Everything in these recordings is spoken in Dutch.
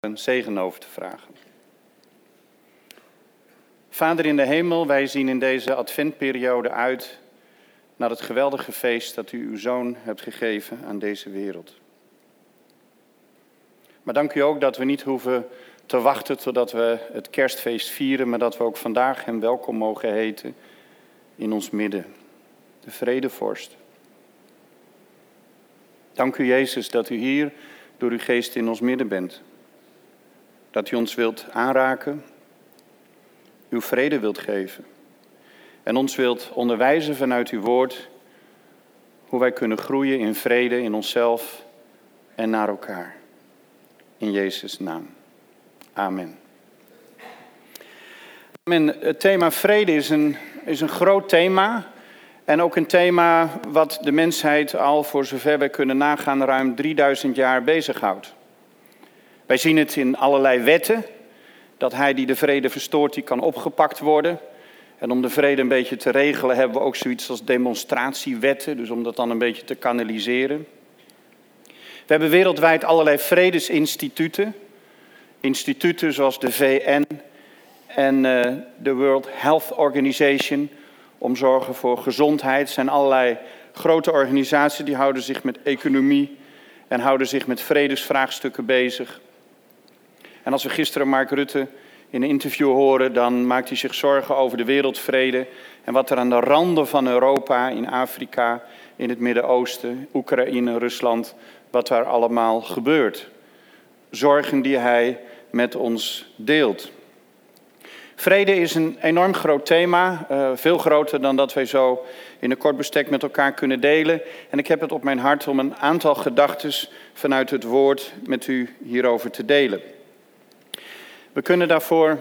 een zegen over te vragen. Vader in de hemel, wij zien in deze adventperiode uit naar het geweldige feest dat u uw zoon hebt gegeven aan deze wereld. Maar dank u ook dat we niet hoeven te wachten totdat we het kerstfeest vieren, maar dat we ook vandaag hem welkom mogen heten in ons midden, de vredevorst. Dank u Jezus dat u hier door uw geest in ons midden bent. Dat u ons wilt aanraken, uw vrede wilt geven en ons wilt onderwijzen vanuit uw woord hoe wij kunnen groeien in vrede in onszelf en naar elkaar. In Jezus' naam. Amen. Het thema vrede is een, is een groot thema. En ook een thema wat de mensheid al, voor zover we kunnen nagaan, ruim 3000 jaar bezighoudt. Wij zien het in allerlei wetten, dat hij die de vrede verstoort, die kan opgepakt worden. En om de vrede een beetje te regelen hebben we ook zoiets als demonstratiewetten, dus om dat dan een beetje te kanaliseren. We hebben wereldwijd allerlei vredesinstituten. Instituten zoals de VN en uh, de World Health Organization om zorgen voor gezondheid. Er zijn allerlei grote organisaties die houden zich met economie en houden zich met vredesvraagstukken bezig. En als we gisteren Mark Rutte in een interview horen, dan maakt hij zich zorgen over de wereldvrede en wat er aan de randen van Europa, in Afrika, in het Midden-Oosten, Oekraïne, Rusland, wat daar allemaal gebeurt. Zorgen die hij met ons deelt. Vrede is een enorm groot thema, uh, veel groter dan dat wij zo in een kort bestek met elkaar kunnen delen. En ik heb het op mijn hart om een aantal gedachten vanuit het woord met u hierover te delen. We kunnen daarvoor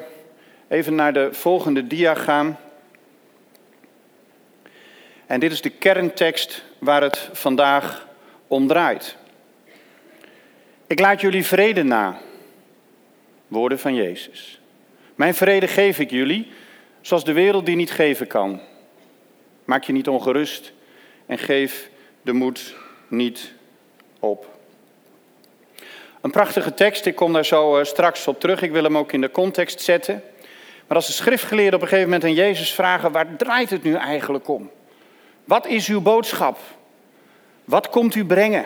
even naar de volgende dia gaan. En dit is de kerntekst waar het vandaag om draait. Ik laat jullie vrede na. Woorden van Jezus. Mijn vrede geef ik jullie, zoals de wereld die niet geven kan. Maak je niet ongerust en geef de moed niet op. Een prachtige tekst, ik kom daar zo eh, straks op terug. Ik wil hem ook in de context zetten. Maar als de schriftgeleerden op een gegeven moment aan Jezus vragen: waar draait het nu eigenlijk om? Wat is uw boodschap? Wat komt u brengen?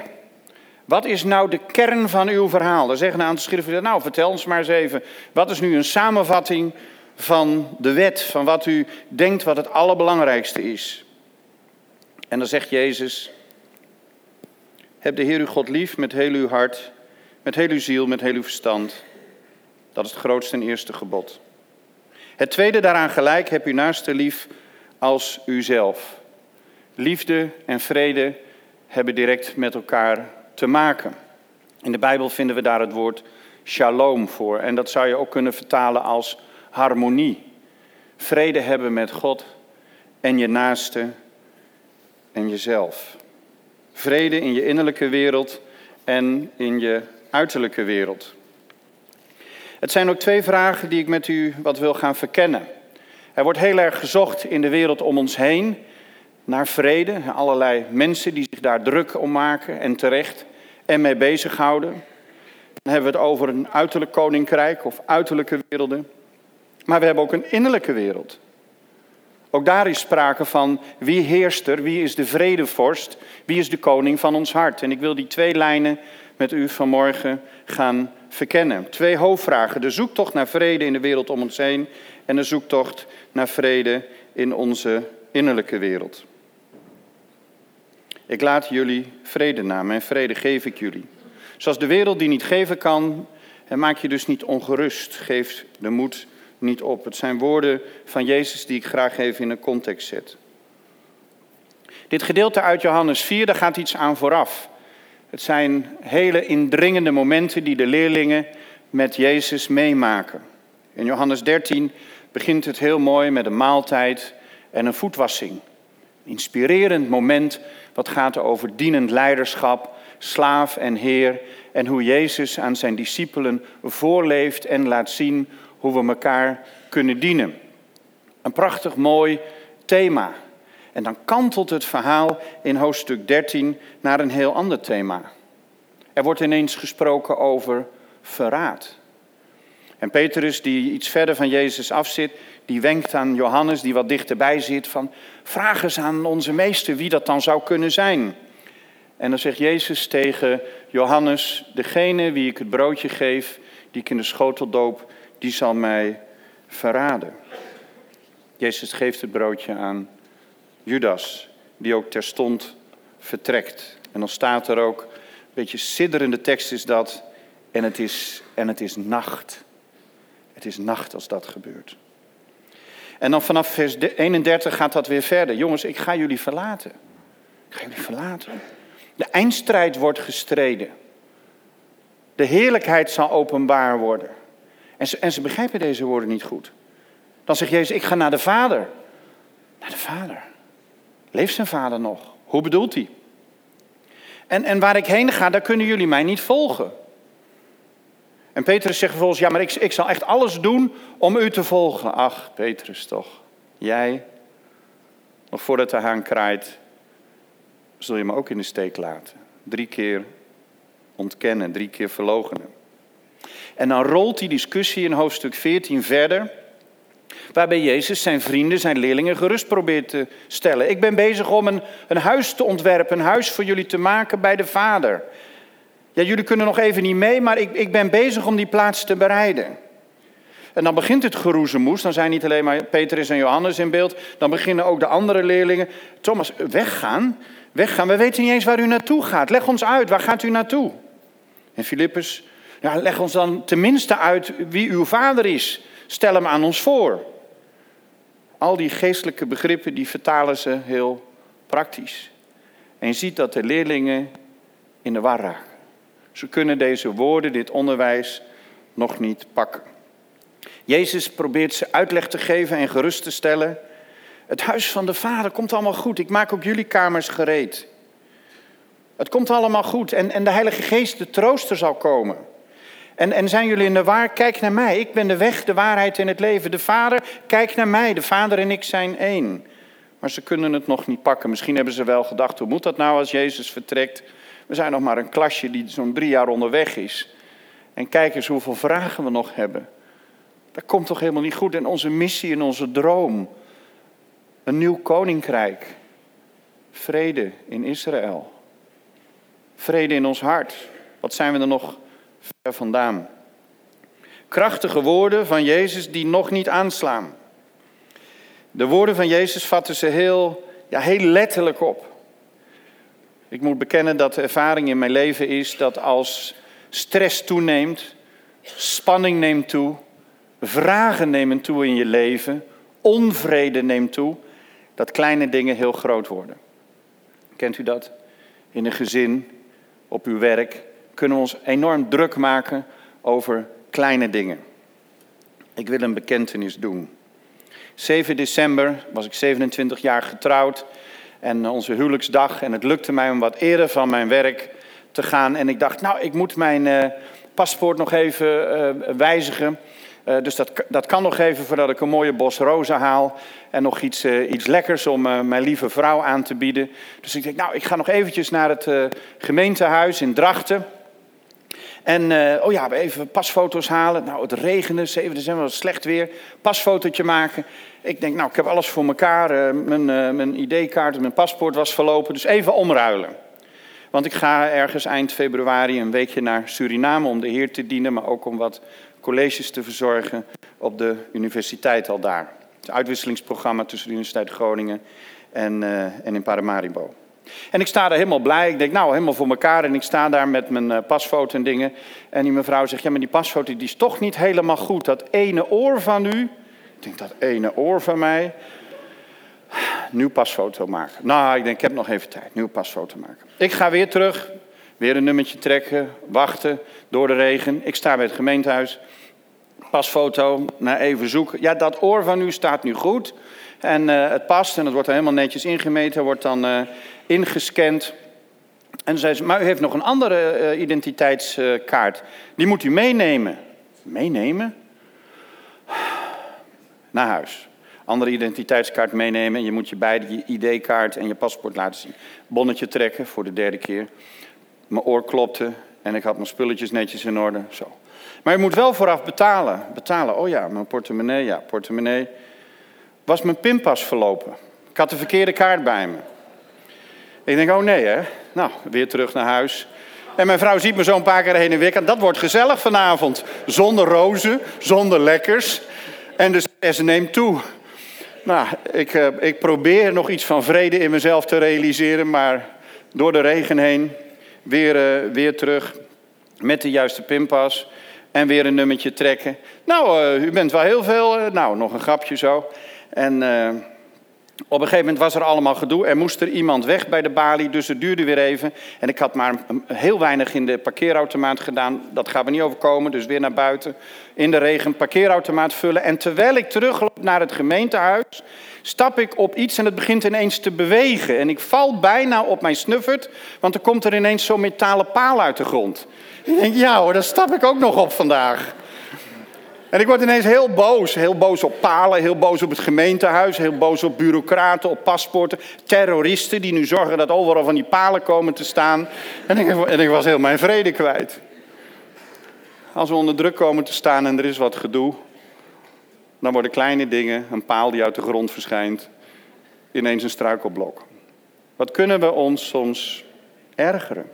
Wat is nou de kern van uw verhaal? Dan zeggen een aantal schriftgeleerden: Nou, vertel ons maar eens even. Wat is nu een samenvatting van de wet? Van wat u denkt wat het allerbelangrijkste is? En dan zegt Jezus: Heb de Heer uw God lief met heel uw hart met heel uw ziel, met heel uw verstand. Dat is het grootste en eerste gebod. Het tweede daaraan gelijk, heb uw naaste lief als uzelf. Liefde en vrede hebben direct met elkaar te maken. In de Bijbel vinden we daar het woord shalom voor. En dat zou je ook kunnen vertalen als harmonie. Vrede hebben met God en je naaste en jezelf. Vrede in je innerlijke wereld en in je uiterlijke wereld. Het zijn ook twee vragen die ik met u wat wil gaan verkennen. Er wordt heel erg gezocht in de wereld om ons heen naar vrede. Allerlei mensen die zich daar druk om maken en terecht en mee bezighouden. Dan hebben we het over een uiterlijk koninkrijk of uiterlijke werelden. Maar we hebben ook een innerlijke wereld. Ook daar is sprake van wie heerst er, wie is de vredevorst, wie is de koning van ons hart. En ik wil die twee lijnen met u vanmorgen gaan verkennen. Twee hoofdvragen. De zoektocht naar vrede in de wereld om ons heen en de zoektocht naar vrede in onze innerlijke wereld. Ik laat jullie vrede na, mijn vrede geef ik jullie. Zoals de wereld die niet geven kan, en maak je dus niet ongerust. Geef de moed niet op. Het zijn woorden van Jezus die ik graag even in een context zet. Dit gedeelte uit Johannes 4, daar gaat iets aan vooraf. Het zijn hele indringende momenten die de leerlingen met Jezus meemaken. In Johannes 13 begint het heel mooi met een maaltijd en een voetwassing. Inspirerend moment wat gaat over dienend leiderschap, slaaf en heer en hoe Jezus aan zijn discipelen voorleeft en laat zien hoe we elkaar kunnen dienen. Een prachtig mooi thema. En dan kantelt het verhaal in hoofdstuk 13 naar een heel ander thema. Er wordt ineens gesproken over verraad. En Petrus, die iets verder van Jezus afzit, die wenkt aan Johannes, die wat dichterbij zit, van vraag eens aan onze meester wie dat dan zou kunnen zijn. En dan zegt Jezus tegen Johannes, degene wie ik het broodje geef, die ik in de schotel doop, die zal mij verraden. Jezus geeft het broodje aan Judas, die ook terstond vertrekt. En dan staat er ook, een beetje sidderende tekst is dat, en het is, en het is nacht. Het is nacht als dat gebeurt. En dan vanaf vers 31 gaat dat weer verder. Jongens, ik ga jullie verlaten. Ik ga jullie verlaten. De eindstrijd wordt gestreden. De heerlijkheid zal openbaar worden. En ze, en ze begrijpen deze woorden niet goed. Dan zegt Jezus, ik ga naar de Vader. Naar de Vader. Leeft zijn vader nog? Hoe bedoelt hij? En, en waar ik heen ga, daar kunnen jullie mij niet volgen. En Petrus zegt vervolgens, ja, maar ik, ik zal echt alles doen om u te volgen. Ach, Petrus toch, jij, nog voordat de haan kraait, zul je me ook in de steek laten. Drie keer ontkennen, drie keer verlogenen. En dan rolt die discussie in hoofdstuk 14 verder, waarbij Jezus zijn vrienden, zijn leerlingen gerust probeert te stellen. Ik ben bezig om een, een huis te ontwerpen, een huis voor jullie te maken bij de Vader. Ja, jullie kunnen nog even niet mee, maar ik, ik ben bezig om die plaats te bereiden. En dan begint het geroezemoes. Dan zijn niet alleen maar Petrus en Johannes in beeld. Dan beginnen ook de andere leerlingen. Thomas, weggaan? Weggaan? We weten niet eens waar u naartoe gaat. Leg ons uit, waar gaat u naartoe? En Filippus, ja, leg ons dan tenminste uit wie uw vader is. Stel hem aan ons voor. Al die geestelijke begrippen, die vertalen ze heel praktisch. En je ziet dat de leerlingen in de war raken. Ze kunnen deze woorden, dit onderwijs, nog niet pakken. Jezus probeert ze uitleg te geven en gerust te stellen. Het huis van de Vader komt allemaal goed. Ik maak ook jullie kamers gereed. Het komt allemaal goed. En, en de Heilige Geest, de trooster, zal komen. En, en zijn jullie in de waar? Kijk naar mij. Ik ben de weg, de waarheid en het leven. De Vader, kijk naar mij. De Vader en ik zijn één. Maar ze kunnen het nog niet pakken. Misschien hebben ze wel gedacht, hoe moet dat nou als Jezus vertrekt? We zijn nog maar een klasje die zo'n drie jaar onderweg is. En kijk eens hoeveel vragen we nog hebben. Dat komt toch helemaal niet goed. En onze missie en onze droom. Een nieuw koninkrijk. Vrede in Israël. Vrede in ons hart. Wat zijn we er nog ver vandaan? Krachtige woorden van Jezus die nog niet aanslaan. De woorden van Jezus vatten ze heel, ja, heel letterlijk op. Ik moet bekennen dat de ervaring in mijn leven is dat als stress toeneemt, spanning neemt toe, vragen nemen toe in je leven, onvrede neemt toe, dat kleine dingen heel groot worden. Kent u dat? In een gezin, op uw werk, kunnen we ons enorm druk maken over kleine dingen. Ik wil een bekentenis doen. 7 december was ik 27 jaar getrouwd en onze huwelijksdag. En het lukte mij om wat eerder van mijn werk te gaan. En ik dacht, nou, ik moet mijn uh, paspoort nog even uh, wijzigen. Uh, dus dat, dat kan nog even voordat ik een mooie bos rozen haal. En nog iets, iets lekkers om mijn lieve vrouw aan te bieden. Dus ik denk, nou, ik ga nog eventjes naar het gemeentehuis in Drachten. En oh ja, even pasfoto's halen. Nou, het regende, 7 december was slecht weer. Pasfotootje maken. Ik denk, nou, ik heb alles voor elkaar. Uh, mijn, uh, mijn ID-kaart en mijn paspoort was verlopen. Dus even omruilen. Want ik ga ergens eind februari een weekje naar Suriname om de Heer te dienen. Maar ook om wat colleges te verzorgen op de universiteit al daar. Het uitwisselingsprogramma tussen de Universiteit Groningen en, en in Paramaribo. En ik sta daar helemaal blij. Ik denk, nou, helemaal voor elkaar. En ik sta daar met mijn pasfoto en dingen. En die mevrouw zegt, ja, maar die pasfoto die is toch niet helemaal goed. Dat ene oor van u, ik denk, dat ene oor van mij. Nieuw pasfoto maken. Nou, ik denk, ik heb nog even tijd. Nieuw pasfoto maken. Ik ga weer terug. Weer een nummertje trekken. Wachten door de regen. Ik sta bij het gemeentehuis. Pasfoto. naar even zoeken. Ja, dat oor van u staat nu goed. En uh, het past en het wordt dan helemaal netjes ingemeten. Wordt dan uh, ingescand. En zei ze, maar u heeft nog een andere uh, identiteitskaart. Die moet u meenemen. Meenemen? naar huis. Andere identiteitskaart meenemen en je moet je beide je ID-kaart en je paspoort laten zien. Bonnetje trekken voor de derde keer. Mijn oor klopte en ik had mijn spulletjes netjes in orde. Zo. Maar je moet wel vooraf betalen. Betalen, oh ja, mijn portemonnee, ja, portemonnee. Was mijn pinpas verlopen. Ik had de verkeerde kaart bij me. Ik denk, oh nee hè. Nou, weer terug naar huis. En mijn vrouw ziet me zo een paar keer heen en weer. Dat wordt gezellig vanavond. Zonder rozen, zonder lekkers. En de stress neemt toe. Nou, ik, eh, ik probeer nog iets van vrede in mezelf te realiseren. Maar door de regen heen weer, uh, weer terug met de juiste pinpas. En weer een nummertje trekken. Nou, uh, u bent wel heel veel. nou, nog een grapje zo. En op een gegeven moment was er allemaal gedoe. Er moest er iemand weg bij de balie, dus het duurde weer even. En ik had maar heel weinig in de parkeerautomaat gedaan. Dat gaat me niet overkomen, dus weer naar buiten. In de regen parkeerautomaat vullen. En terwijl ik terugloop naar het gemeentehuis, stap ik op iets en het begint ineens te bewegen. En ik val bijna op mijn snuffert, want er komt er ineens zo'n metalen paal uit de grond. Ik denk, ja hoor, daar stap ik ook nog op vandaag. En ik word ineens heel boos. Heel boos op palen, heel boos op het gemeentehuis, heel boos op bureaucraten, op paspoorten. Terroristen die nu zorgen dat overal van die palen komen te staan. En ik, en ik was heel mijn vrede kwijt. Als we onder druk komen te staan en er is wat gedoe, dan worden kleine dingen, een paal die uit de grond verschijnt, ineens een struikelblok. Wat kunnen we ons soms ergeren?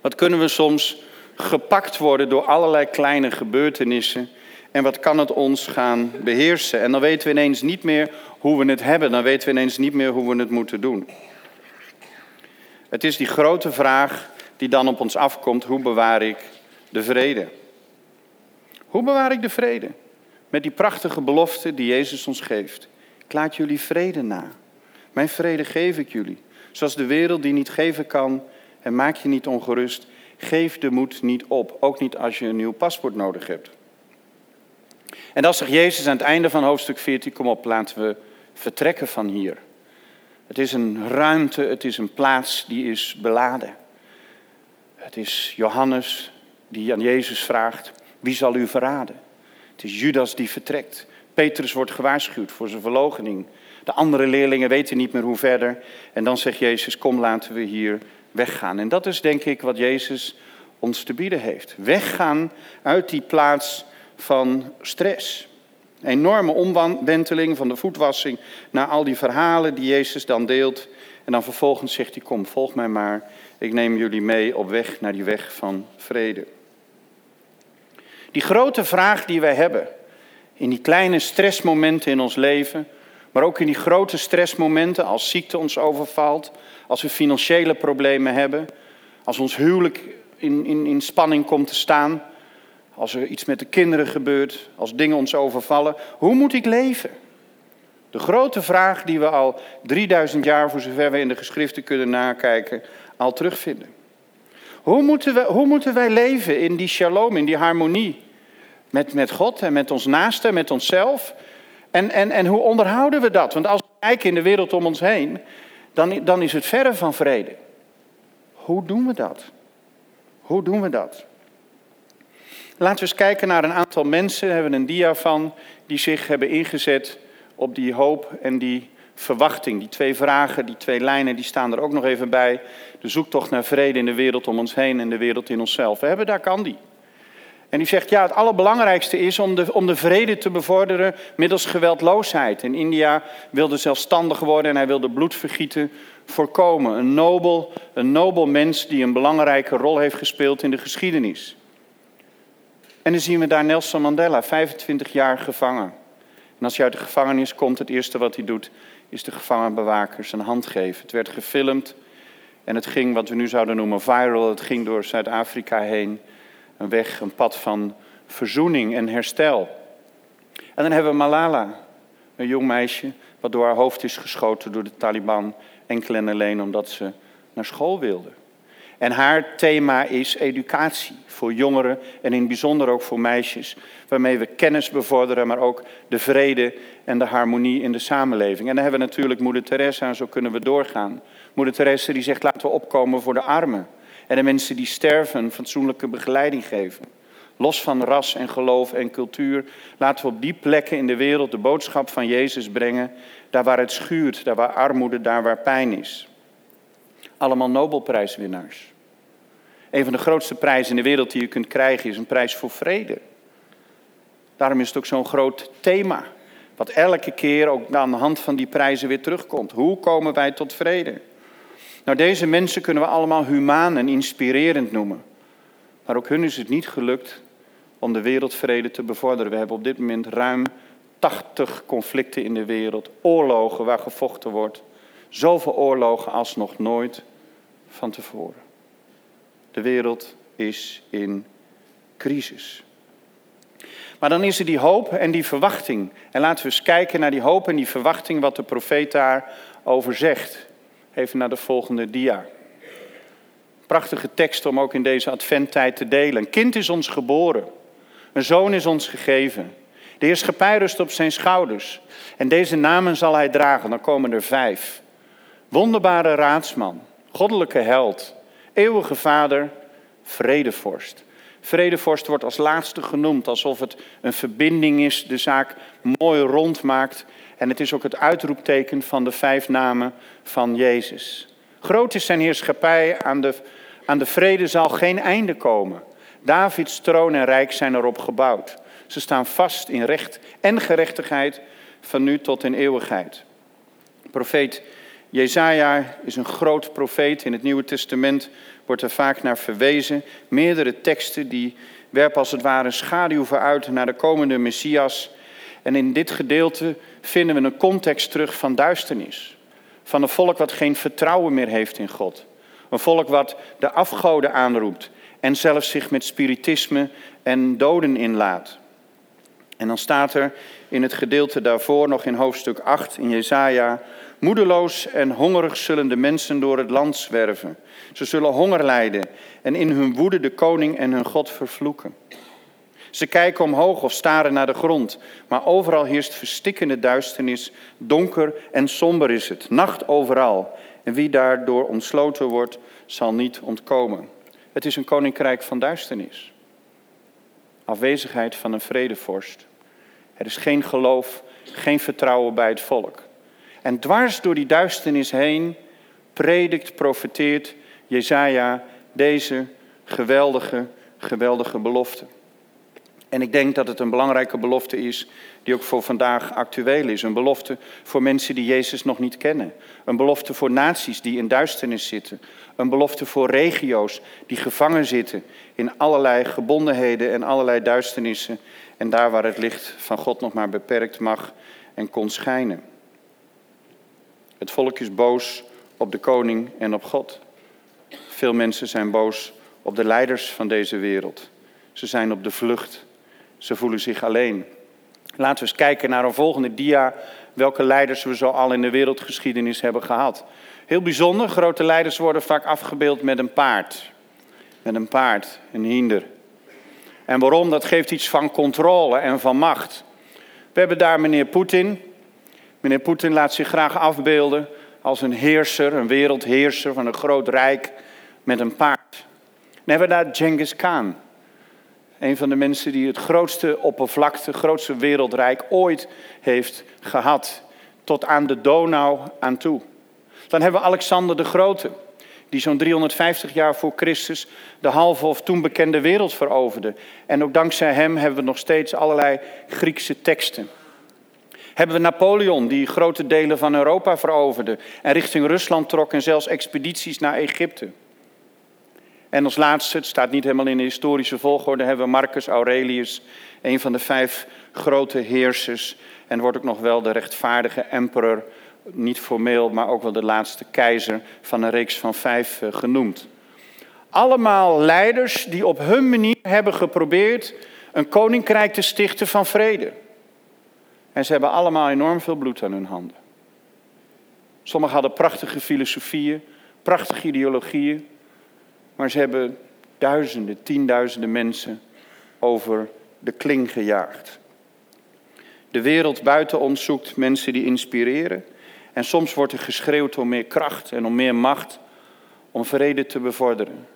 Wat kunnen we soms gepakt worden door allerlei kleine gebeurtenissen en wat kan het ons gaan beheersen? En dan weten we ineens niet meer hoe we het hebben. Dan weten we ineens niet meer hoe we het moeten doen. Het is die grote vraag die dan op ons afkomt. Hoe bewaar ik de vrede? Hoe bewaar ik de vrede? Met die prachtige belofte die Jezus ons geeft. Ik laat jullie vrede na. Mijn vrede geef ik jullie. Zoals de wereld die niet geven kan en maak je niet ongerust. Geef de moed niet op. Ook niet als je een nieuw paspoort nodig hebt. En dan zegt Jezus aan het einde van hoofdstuk 14, kom op, laten we vertrekken van hier. Het is een ruimte, het is een plaats die is beladen. Het is Johannes die aan Jezus vraagt, wie zal u verraden? Het is Judas die vertrekt. Petrus wordt gewaarschuwd voor zijn verloochening. De andere leerlingen weten niet meer hoe verder. En dan zegt Jezus, kom laten we hier weggaan. En dat is denk ik wat Jezus ons te bieden heeft. Weggaan uit die plaats van stress. Enorme omwenteling van de voetwassing naar al die verhalen die Jezus dan deelt. En dan vervolgens zegt hij, kom, volg mij maar. Ik neem jullie mee op weg naar die weg van vrede. Die grote vraag die wij hebben, in die kleine stressmomenten in ons leven, maar ook in die grote stressmomenten als ziekte ons overvalt, als we financiële problemen hebben, als ons huwelijk in, in, in spanning komt te staan, als er iets met de kinderen gebeurt, als dingen ons overvallen. Hoe moet ik leven? De grote vraag die we al 3000 jaar, voor zover we in de geschriften kunnen nakijken, al terugvinden. Hoe moeten, we, hoe moeten wij leven in die shalom, in die harmonie met, met God en met ons naaste, met onszelf? En, en, en hoe onderhouden we dat? Want als we kijken in de wereld om ons heen, dan, dan is het verre van vrede. Hoe doen we dat? Hoe doen we dat? Laten we eens kijken naar een aantal mensen, daar hebben we een dia van, die zich hebben ingezet op die hoop en die verwachting. Die twee vragen, die twee lijnen, die staan er ook nog even bij. De zoektocht naar vrede in de wereld om ons heen en de wereld in onszelf. We hebben daar Gandhi. En die zegt, ja, het allerbelangrijkste is om de, om de vrede te bevorderen middels geweldloosheid. In India wilde zelfstandig worden en hij wilde bloedvergieten voorkomen. Een nobel, een nobel mens die een belangrijke rol heeft gespeeld in de geschiedenis. En dan zien we daar Nelson Mandela, 25 jaar gevangen. En als hij uit de gevangenis komt, het eerste wat hij doet, is de gevangenbewakers een hand geven. Het werd gefilmd en het ging, wat we nu zouden noemen viral, het ging door Zuid-Afrika heen. Een weg, een pad van verzoening en herstel. En dan hebben we Malala, een jong meisje, wat door haar hoofd is geschoten door de Taliban, enkel en alleen omdat ze naar school wilde. En haar thema is educatie voor jongeren en in het bijzonder ook voor meisjes, waarmee we kennis bevorderen, maar ook de vrede en de harmonie in de samenleving. En dan hebben we natuurlijk Moeder Teresa en zo kunnen we doorgaan. Moeder Teresa die zegt laten we opkomen voor de armen en de mensen die sterven fatsoenlijke begeleiding geven. Los van ras en geloof en cultuur, laten we op die plekken in de wereld de boodschap van Jezus brengen, daar waar het schuurt, daar waar armoede, daar waar pijn is. Allemaal Nobelprijswinnaars. Een van de grootste prijzen in de wereld die je kunt krijgen is een prijs voor vrede. Daarom is het ook zo'n groot thema. Wat elke keer ook aan de hand van die prijzen weer terugkomt. Hoe komen wij tot vrede? Nou, deze mensen kunnen we allemaal humaan en inspirerend noemen. Maar ook hun is het niet gelukt om de wereldvrede te bevorderen. We hebben op dit moment ruim 80 conflicten in de wereld, oorlogen waar gevochten wordt. Zoveel oorlogen als nog nooit van tevoren. De wereld is in crisis. Maar dan is er die hoop en die verwachting. En laten we eens kijken naar die hoop en die verwachting, wat de profeet daarover zegt. Even naar de volgende dia. Prachtige tekst om ook in deze adventtijd te delen. Een kind is ons geboren, een zoon is ons gegeven. De heerschappij rust op zijn schouders. En deze namen zal hij dragen, dan komen er vijf. Wonderbare raadsman, goddelijke held, eeuwige vader, vredevorst. Vredevorst wordt als laatste genoemd, alsof het een verbinding is, de zaak mooi rond maakt. En het is ook het uitroepteken van de vijf namen van Jezus. Groot is zijn heerschappij, aan de, aan de vrede zal geen einde komen. Davids troon en rijk zijn erop gebouwd. Ze staan vast in recht en gerechtigheid van nu tot in eeuwigheid. Profeet Jezaja is een groot profeet. In het Nieuwe Testament wordt er vaak naar verwezen. Meerdere teksten die werpen als het ware schaduw vooruit naar de komende Messias. En in dit gedeelte vinden we een context terug van duisternis. Van een volk wat geen vertrouwen meer heeft in God. Een volk wat de afgoden aanroept en zelfs zich met spiritisme en doden inlaat. En dan staat er in het gedeelte daarvoor, nog in hoofdstuk 8 in Jesaja, moedeloos en hongerig zullen de mensen door het land zwerven. Ze zullen honger lijden en in hun woede de koning en hun God vervloeken. Ze kijken omhoog of staren naar de grond, maar overal heerst verstikkende duisternis, donker en somber is het, nacht overal. En wie daardoor ontsloten wordt, zal niet ontkomen. Het is een koninkrijk van duisternis. Afwezigheid van een vredevorst. Er is geen geloof, geen vertrouwen bij het volk. En dwars door die duisternis heen predikt, profeteert Jezaja deze geweldige, geweldige belofte. En ik denk dat het een belangrijke belofte is die ook voor vandaag actueel is. Een belofte voor mensen die Jezus nog niet kennen. Een belofte voor naties die in duisternis zitten. Een belofte voor regio's die gevangen zitten in allerlei gebondenheden en allerlei duisternissen. En daar waar het licht van God nog maar beperkt mag en kon schijnen. Het volk is boos op de koning en op God. Veel mensen zijn boos op de leiders van deze wereld. Ze zijn op de vlucht. Ze voelen zich alleen. Laten we eens kijken naar een volgende dia. Welke leiders we zo al in de wereldgeschiedenis hebben gehad. Heel bijzonder, grote leiders worden vaak afgebeeld met een paard. Met een paard, een hinder. En waarom? Dat geeft iets van controle en van macht. We hebben daar meneer Poetin. Meneer Poetin laat zich graag afbeelden als een heerser, een wereldheerser van een groot rijk met een paard. Dan hebben we daar Genghis Khan. Een van de mensen die het grootste oppervlakte, het grootste wereldrijk ooit heeft gehad. Tot aan de Donau aan toe. Dan hebben we Alexander de Grote, die zo'n 350 jaar voor Christus de halve of toen bekende wereld veroverde. En ook dankzij hem hebben we nog steeds allerlei Griekse teksten. Hebben we Napoleon, die grote delen van Europa veroverde en richting Rusland trok en zelfs expedities naar Egypte. En als laatste, het staat niet helemaal in de historische volgorde, hebben we Marcus Aurelius, een van de vijf grote heersers. En wordt ook nog wel de rechtvaardige emperor, niet formeel, maar ook wel de laatste keizer van een reeks van vijf eh, genoemd. Allemaal leiders die op hun manier hebben geprobeerd een koninkrijk te stichten van vrede. En ze hebben allemaal enorm veel bloed aan hun handen. Sommigen hadden prachtige filosofieën, prachtige ideologieën. Maar ze hebben duizenden, tienduizenden mensen over de kling gejaagd. De wereld buiten ons zoekt mensen die inspireren. En soms wordt er geschreeuwd om meer kracht en om meer macht om vrede te bevorderen.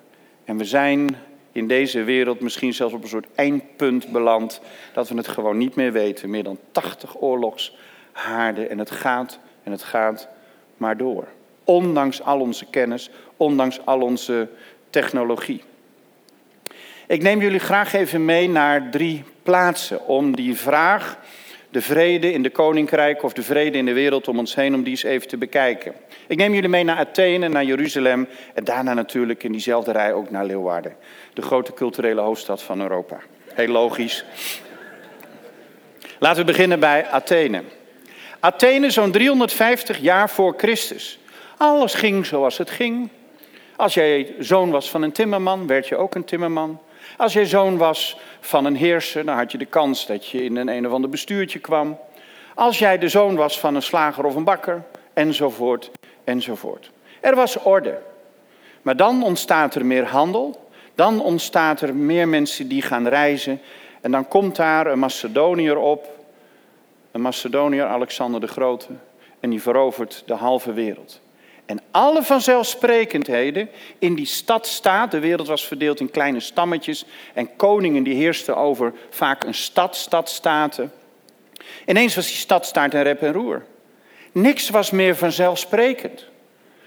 En we zijn in deze wereld misschien zelfs op een soort eindpunt beland dat we het gewoon niet meer weten. Meer dan 80 oorlogshaarden en het gaat en het gaat maar door. Ondanks al onze kennis, ondanks al onze technologie. Ik neem jullie graag even mee naar drie plaatsen om die vraag, de vrede in de koninkrijk of de vrede in de wereld om ons heen, om die eens even te bekijken. Ik neem jullie mee naar Athene, naar Jeruzalem en daarna natuurlijk in diezelfde rij ook naar Leeuwarden, de grote culturele hoofdstad van Europa. Heel logisch. Laten we beginnen bij Athene. Athene zo'n 350 jaar voor Christus. Alles ging zoals het ging. Als jij zoon was van een timmerman, werd je ook een timmerman. Als jij zoon was van een heerser, dan had je de kans dat je in een een of ander bestuurtje kwam. Als jij de zoon was van een slager of een bakker, enzovoort, enzovoort. Er was orde. Maar dan ontstaat er meer handel. Dan ontstaat er meer mensen die gaan reizen. En dan komt daar een Macedoniër op. Een Macedoniër, Alexander de Grote. En die verovert de halve wereld. En alle vanzelfsprekendheden in die stadstaat, de wereld was verdeeld in kleine stammetjes en koningen die heersten over vaak een stad, stadstaten. Ineens was die stadstaat een rep en roer. Niks was meer vanzelfsprekend.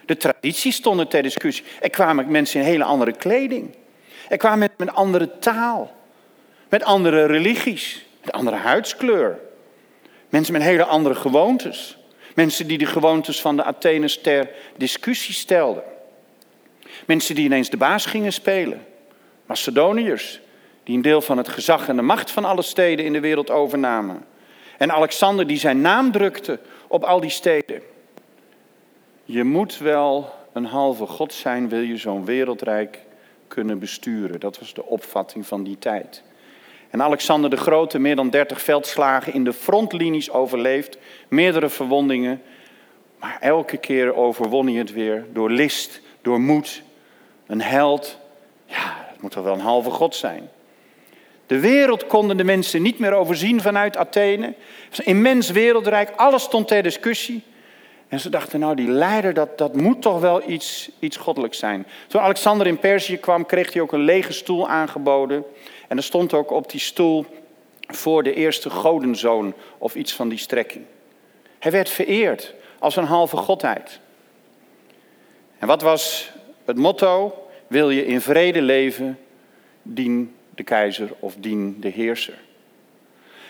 De tradities stonden ter discussie. Er kwamen mensen in hele andere kleding. Er kwamen mensen met andere taal. Met andere religies. Met andere huidskleur. Mensen met hele andere gewoontes. Mensen die de gewoontes van de Atheners ter discussie stelden. Mensen die ineens de baas gingen spelen. Macedoniërs, die een deel van het gezag en de macht van alle steden in de wereld overnamen. En Alexander die zijn naam drukte op al die steden. Je moet wel een halve god zijn, wil je zo'n wereldrijk kunnen besturen. Dat was de opvatting van die tijd. En Alexander de Grote, meer dan 30 veldslagen in de frontlinies overleefd, meerdere verwondingen. Maar elke keer overwon hij het weer door list, door moed. Een held. Ja, het moet toch wel een halve god zijn. De wereld konden de mensen niet meer overzien vanuit Athene. Het was een immens wereldrijk, alles stond ter discussie. En ze dachten, nou die leider, dat, dat moet toch wel iets, iets goddelijks zijn. Toen Alexander in Perzië kwam, kreeg hij ook een lege stoel aangeboden. En er stond ook op die stoel voor de eerste godenzoon of iets van die strekking. Hij werd vereerd als een halve godheid. En wat was het motto? Wil je in vrede leven, dien de keizer of dien de heerser.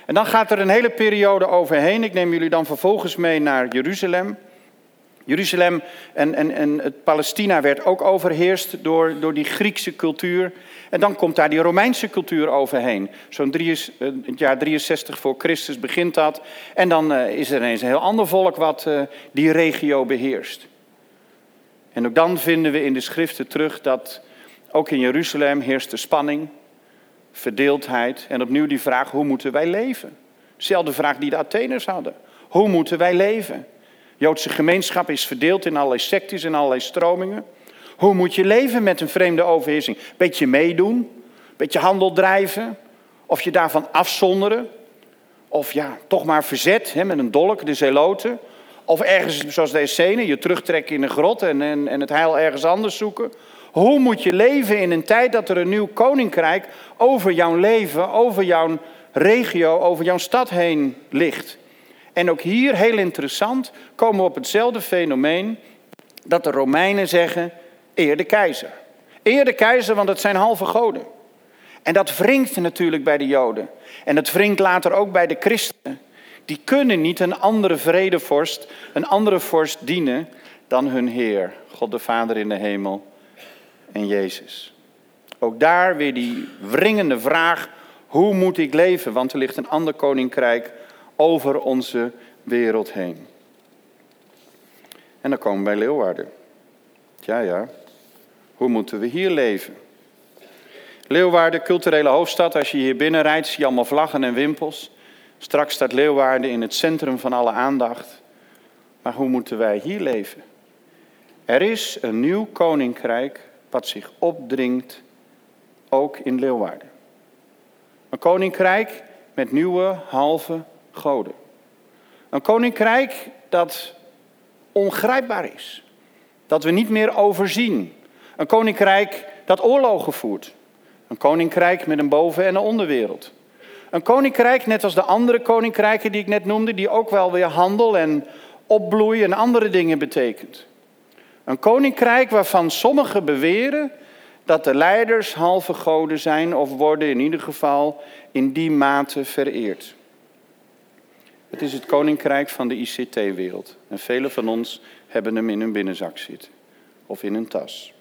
En dan gaat er een hele periode overheen. Ik neem jullie dan vervolgens mee naar Jeruzalem. Jeruzalem en, en, en het Palestina werd ook overheerst door, door die Griekse cultuur. En dan komt daar die Romeinse cultuur overheen. Zo'n eh, jaar 63 voor Christus begint dat. En dan uh, is er ineens een heel ander volk wat uh, die regio beheerst. En ook dan vinden we in de schriften terug dat ook in Jeruzalem heerst de spanning, verdeeldheid. En opnieuw die vraag, hoe moeten wij leven? Dezelfde vraag die de Atheners hadden. Hoe moeten wij leven? Joodse gemeenschap is verdeeld in allerlei sectes en allerlei stromingen. Hoe moet je leven met een vreemde overheersing? Beetje meedoen, beetje handel drijven, of je daarvan afzonderen, of ja, toch maar verzet hè, met een dolk, de zeloten. Of ergens, zoals de Essenen, je terugtrekken in een grot en, en, en het heil ergens anders zoeken. Hoe moet je leven in een tijd dat er een nieuw koninkrijk over jouw leven, over jouw regio, over jouw stad heen ligt? En ook hier, heel interessant, komen we op hetzelfde fenomeen dat de Romeinen zeggen, eer de keizer. Eer de keizer, want het zijn halve goden. En dat wringt natuurlijk bij de Joden. En dat wringt later ook bij de christenen. Die kunnen niet een andere vredevorst, een andere vorst dienen dan hun Heer, God de Vader in de hemel en Jezus. Ook daar weer die wringende vraag, hoe moet ik leven? Want er ligt een ander koninkrijk over onze wereld heen. En dan komen we bij Leeuwarden. Ja, ja. Hoe moeten we hier leven? Leeuwarden, culturele hoofdstad. Als je hier binnen rijdt, zie je allemaal vlaggen en wimpels. Straks staat Leeuwarden in het centrum van alle aandacht. Maar hoe moeten wij hier leven? Er is een nieuw koninkrijk wat zich opdringt, ook in Leeuwarden. Een koninkrijk met nieuwe halve goden. Een koninkrijk dat ongrijpbaar is. Dat we niet meer overzien. Een koninkrijk dat oorlogen voert. Een koninkrijk met een boven- en een onderwereld. Een koninkrijk, net als de andere koninkrijken die ik net noemde, die ook wel weer handel en opbloei en andere dingen betekent. Een koninkrijk waarvan sommigen beweren dat de leiders halve goden zijn of worden in ieder geval in die mate vereerd. Het is het koninkrijk van de ICT-wereld. En velen van ons hebben hem in hun binnenzak zitten of in hun tas.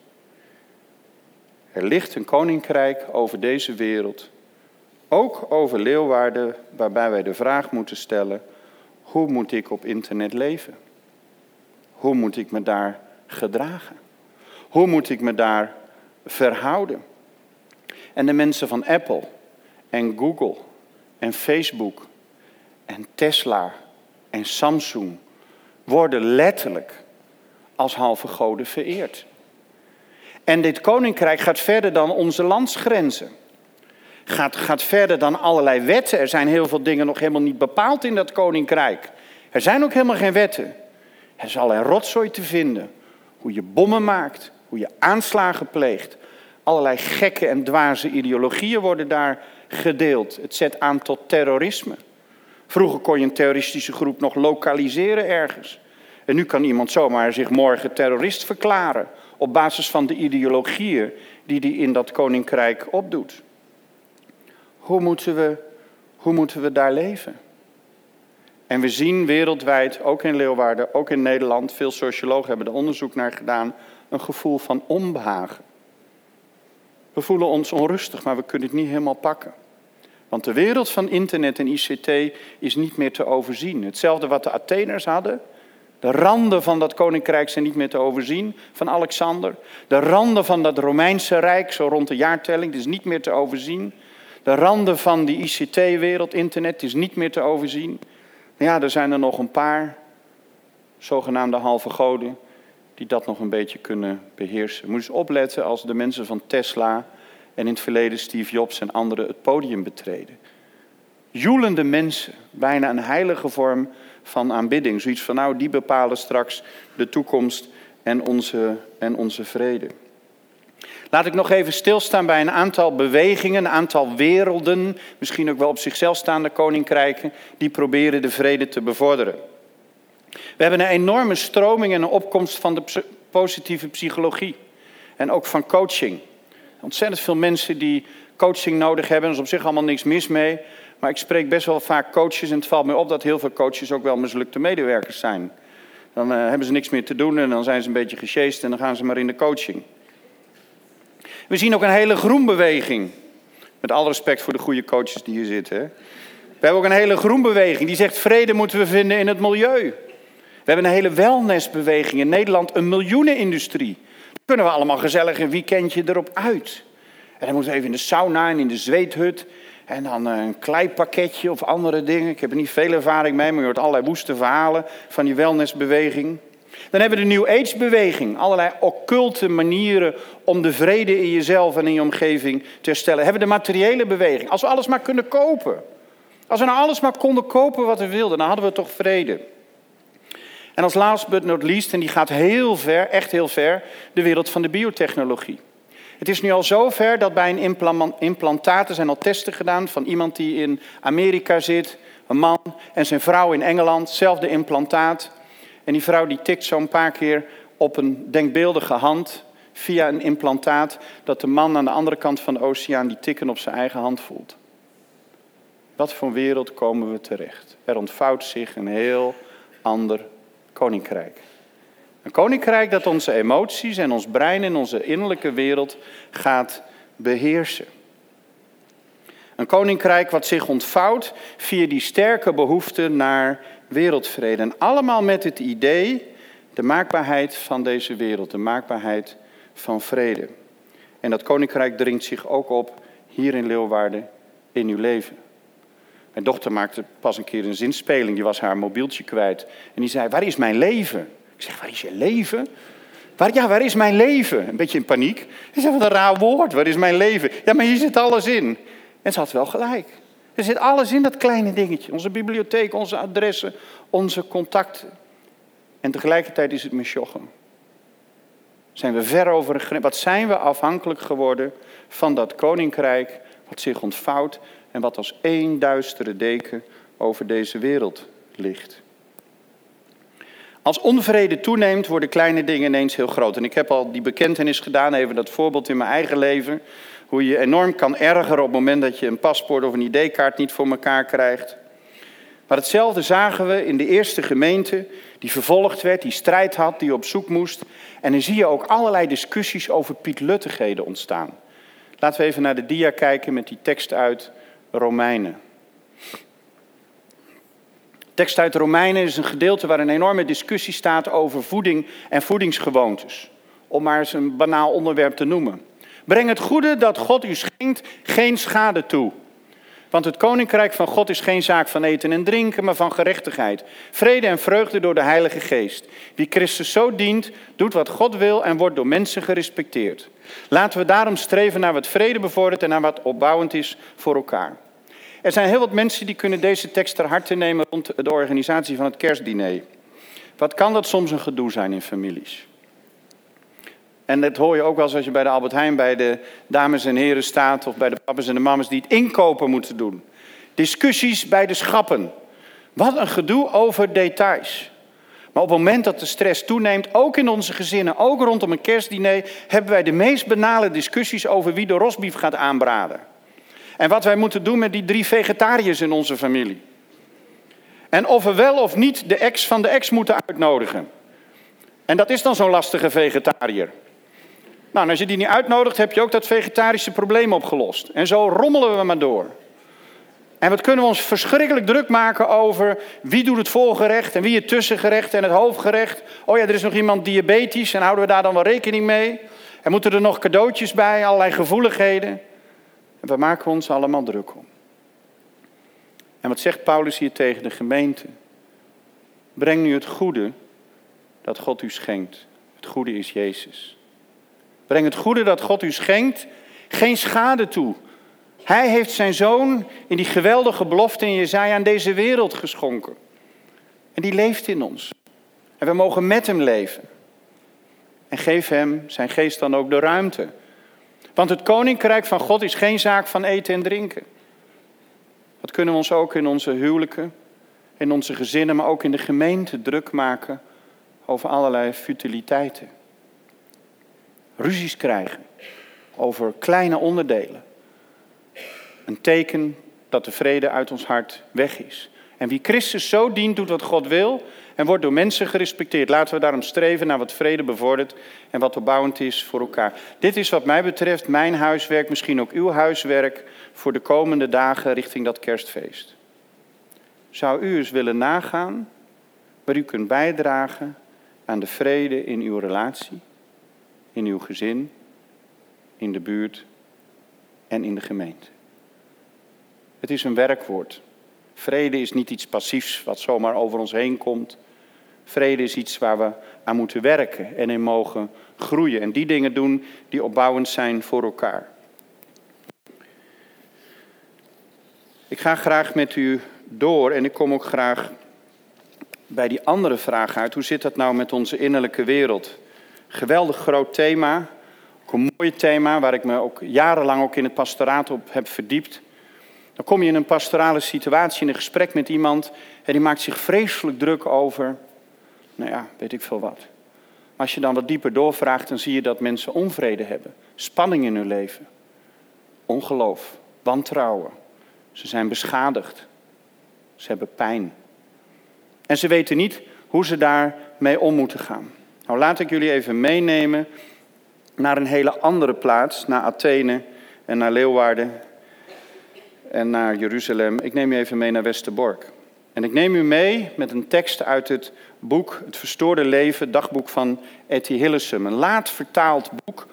Er ligt een koninkrijk over deze wereld, ook over Leeuwarden, waarbij wij de vraag moeten stellen: hoe moet ik op internet leven? Hoe moet ik me daar gedragen? Hoe moet ik me daar verhouden? En de mensen van Apple en Google en Facebook en Tesla en Samsung worden letterlijk als halve goden vereerd. En dit koninkrijk gaat verder dan onze landsgrenzen. Gaat, gaat verder dan allerlei wetten. Er zijn heel veel dingen nog helemaal niet bepaald in dat koninkrijk. Er zijn ook helemaal geen wetten. Er is allerlei rotzooi te vinden. Hoe je bommen maakt, hoe je aanslagen pleegt. Allerlei gekke en dwaze ideologieën worden daar gedeeld. Het zet aan tot terrorisme. Vroeger kon je een terroristische groep nog lokaliseren ergens. En nu kan iemand zomaar zich morgen terrorist verklaren op basis van de ideologieën die hij in dat koninkrijk opdoet. Hoe moeten we, hoe moeten we daar leven? En we zien wereldwijd, ook in Leeuwarden, ook in Nederland, veel sociologen hebben er onderzoek naar gedaan, een gevoel van onbehagen. We voelen ons onrustig, maar we kunnen het niet helemaal pakken. Want de wereld van internet en ICT is niet meer te overzien. Hetzelfde wat de Atheners hadden. De randen van dat koninkrijk zijn niet meer te overzien van Alexander. De randen van dat Romeinse rijk, zo rond de jaartelling, is niet meer te overzien. De randen van die ICT-wereld, internet, is niet meer te overzien. Ja, er zijn er nog een paar zogenaamde halve goden die dat nog een beetje kunnen beheersen. Moet eens opletten als de mensen van Tesla en in het verleden Steve Jobs en anderen het podium betreden. Joelende mensen, bijna een heilige vorm van aanbidding. Zoiets van nou, die bepalen straks de toekomst en onze, en onze vrede. Laat ik nog even stilstaan bij een aantal bewegingen, een aantal werelden, misschien ook wel op zichzelf staande koninkrijken, die proberen de vrede te bevorderen. We hebben een enorme stroming en een opkomst van de positieve psychologie en ook van coaching. Ontzettend veel mensen die coaching nodig hebben, er is op zich allemaal niks mis mee. Maar ik spreek best wel vaak coaches en het valt me op dat heel veel coaches ook wel mislukte medewerkers zijn. Dan uh, hebben ze niks meer te doen en dan zijn ze een beetje gesjeest en dan gaan ze maar in de coaching. We zien ook een hele groenbeweging. Met alle respect voor de goede coaches die hier zitten. We hebben ook een hele groenbeweging die zegt vrede moeten we vinden in het milieu. We hebben een hele wellnessbeweging in Nederland, een miljoenenindustrie. Kunnen we allemaal gezellig een weekendje erop uit. En dan moeten we even in de sauna en in de zweethut. En dan eh, een kleipakketje of andere dingen. Ik heb er niet veel ervaring mee, maar je hoort allerlei woeste verhalen van die wellnessbeweging. Dan hebben we de New Age-beweging. Allerlei occulte manieren om de vrede in jezelf en in je omgeving te herstellen. Hebben we de materiële beweging. Als we alles maar kunnen kopen. Als we nou alles maar konden kopen wat we wilden, dan hadden we toch vrede. En als last but not least, en die gaat heel ver, echt heel ver, de wereld van de biotechnologie. Het is nu al zover dat bij een implantaat, er zijn al testen gedaan van iemand die in Amerika zit, een man en zijn vrouw in Engeland, hetzelfde implantaat. En die vrouw die tikt zo'n paar keer op een denkbeeldige hand via een implantaat, dat de man aan de andere kant van de oceaan die tikken op zijn eigen hand voelt. Wat voor wereld komen we terecht? Er ontvouwt zich een heel ander koninkrijk. Een koninkrijk dat onze emoties en ons brein en onze innerlijke wereld gaat beheersen. Een koninkrijk wat zich ontvouwt via die sterke behoefte naar wereldvrede. En allemaal met het idee, de maakbaarheid van deze wereld, de maakbaarheid van vrede. En dat koninkrijk dringt zich ook op hier in Leeuwarden in uw leven. Mijn dochter maakte pas een keer een zinspeling, die was haar mobieltje kwijt. En die zei, waar is mijn leven? Ik zeg, waar is je leven? Waar, ja, waar is mijn leven? Een beetje in paniek. Ik zeg, wat een raar woord, waar is mijn leven? Ja, maar hier zit alles in. En ze had wel gelijk. Er zit alles in dat kleine dingetje. Onze bibliotheek, onze adressen, onze contacten. En tegelijkertijd is het mesjochem. Zijn we ver over? Wat zijn we afhankelijk geworden van dat koninkrijk wat zich ontvouwt en wat als één duistere deken over deze wereld ligt? Als onvrede toeneemt, worden kleine dingen ineens heel groot. En ik heb al die bekentenis gedaan, even dat voorbeeld in mijn eigen leven. Hoe je enorm kan ergeren op het moment dat je een paspoort of een ID-kaart niet voor elkaar krijgt. Maar hetzelfde zagen we in de eerste gemeente, die vervolgd werd, die strijd had, die op zoek moest. En dan zie je ook allerlei discussies over pietluttigheden ontstaan. Laten we even naar de dia kijken met die tekst uit Romeinen. tekst uit Romeinen is een gedeelte waar een enorme discussie staat over voeding en voedingsgewoontes. Om maar eens een banaal onderwerp te noemen. Breng het goede dat God u schenkt geen schade toe. Want het koninkrijk van God is geen zaak van eten en drinken, maar van gerechtigheid. Vrede en vreugde door de Heilige Geest. Wie Christus zo dient, doet wat God wil en wordt door mensen gerespecteerd. Laten we daarom streven naar wat vrede bevordert en naar wat opbouwend is voor elkaar. Er zijn heel wat mensen die kunnen deze tekst ter harte nemen rond de organisatie van het kerstdiner. Wat kan dat soms een gedoe zijn in families? En dat hoor je ook wel eens als je bij de Albert Heijn bij de dames en heren staat of bij de papa's en de mamas die het inkopen moeten doen. Discussies bij de schappen. Wat een gedoe over details. Maar op het moment dat de stress toeneemt, ook in onze gezinnen, ook rondom een kerstdiner, hebben wij de meest banale discussies over wie de rosbief gaat aanbraden. En wat wij moeten doen met die drie vegetariërs in onze familie. En of we wel of niet de ex van de ex moeten uitnodigen. En dat is dan zo'n lastige vegetariër. Nou, als je die niet uitnodigt, heb je ook dat vegetarische probleem opgelost. En zo rommelen we maar door. En wat kunnen we ons verschrikkelijk druk maken over wie doet het voorgerecht en wie het tussengerecht en het hoofdgerecht. Oh ja, er is nog iemand diabetisch en houden we daar dan wel rekening mee? En moeten er nog cadeautjes bij, allerlei gevoeligheden. En we maken ons allemaal druk om. En wat zegt Paulus hier tegen de gemeente? Breng nu het goede dat God u schenkt. Het goede is Jezus. Breng het goede dat God u schenkt geen schade toe. Hij heeft zijn zoon in die geweldige belofte in Jezaja aan deze wereld geschonken. En die leeft in ons. En we mogen met hem leven. En geef hem zijn geest dan ook de ruimte. Want het koninkrijk van God is geen zaak van eten en drinken. Dat kunnen we ons ook in onze huwelijken, in onze gezinnen, maar ook in de gemeente druk maken over allerlei futiliteiten ruzies krijgen over kleine onderdelen. Een teken dat de vrede uit ons hart weg is. En wie Christus zo dient, doet wat God wil en wordt door mensen gerespecteerd. Laten we daarom streven naar wat vrede bevordert en wat opbouwend is voor elkaar. Dit is wat mij betreft mijn huiswerk, misschien ook uw huiswerk voor de komende dagen richting dat kerstfeest. Zou u eens willen nagaan waar u kunt bijdragen aan de vrede in uw relatie? In uw gezin, in de buurt en in de gemeente. Het is een werkwoord. Vrede is niet iets passiefs wat zomaar over ons heen komt. Vrede is iets waar we aan moeten werken en in mogen groeien. En die dingen doen die opbouwend zijn voor elkaar. Ik ga graag met u door en ik kom ook graag bij die andere vraag uit. Hoe zit dat nou met onze innerlijke wereld? Geweldig groot thema. Ook een mooi thema waar ik me ook jarenlang ook in het pastoraat op heb verdiept. Dan kom je in een pastorale situatie, in een gesprek met iemand en die maakt zich vreselijk druk over, nou ja, weet ik veel wat. Maar als je dan wat dieper doorvraagt, dan zie je dat mensen onvrede hebben, spanning in hun leven, ongeloof, wantrouwen. Ze zijn beschadigd, ze hebben pijn. En ze weten niet hoe ze daarmee om moeten gaan. Nou, laat ik jullie even meenemen naar een hele andere plaats, naar Athene en naar Leeuwarden en naar Jeruzalem. Ik neem je even mee naar Westerbork. En ik neem u mee met een tekst uit het boek Het Verstoorde Leven, dagboek van Etty Hillesum. Een laat vertaald boek,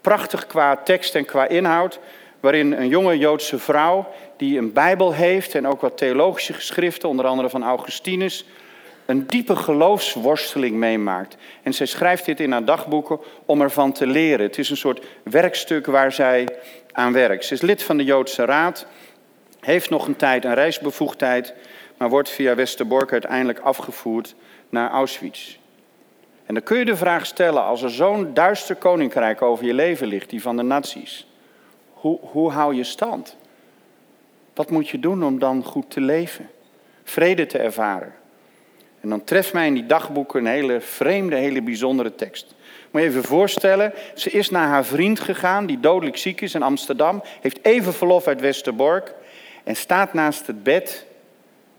prachtig qua tekst en qua inhoud, waarin een jonge Joodse vrouw die een Bijbel heeft en ook wat theologische geschriften, onder andere van Augustinus, een diepe geloofsworsteling meemaakt. En zij schrijft dit in haar dagboeken om ervan te leren. Het is een soort werkstuk waar zij aan werkt. Ze is lid van de Joodse Raad, heeft nog een tijd een reisbevoegdheid, maar wordt via Westerbork uiteindelijk afgevoerd naar Auschwitz. En dan kun je de vraag stellen, als er zo'n duister koninkrijk over je leven ligt, die van de nazi's, hoe, hoe hou je stand? Wat moet je doen om dan goed te leven? Vrede te ervaren? En dan treft mij in die dagboeken een hele vreemde, hele bijzondere tekst. Moet je even voorstellen, ze is naar haar vriend gegaan, die dodelijk ziek is in Amsterdam, heeft even verlof uit Westerbork en staat naast het bed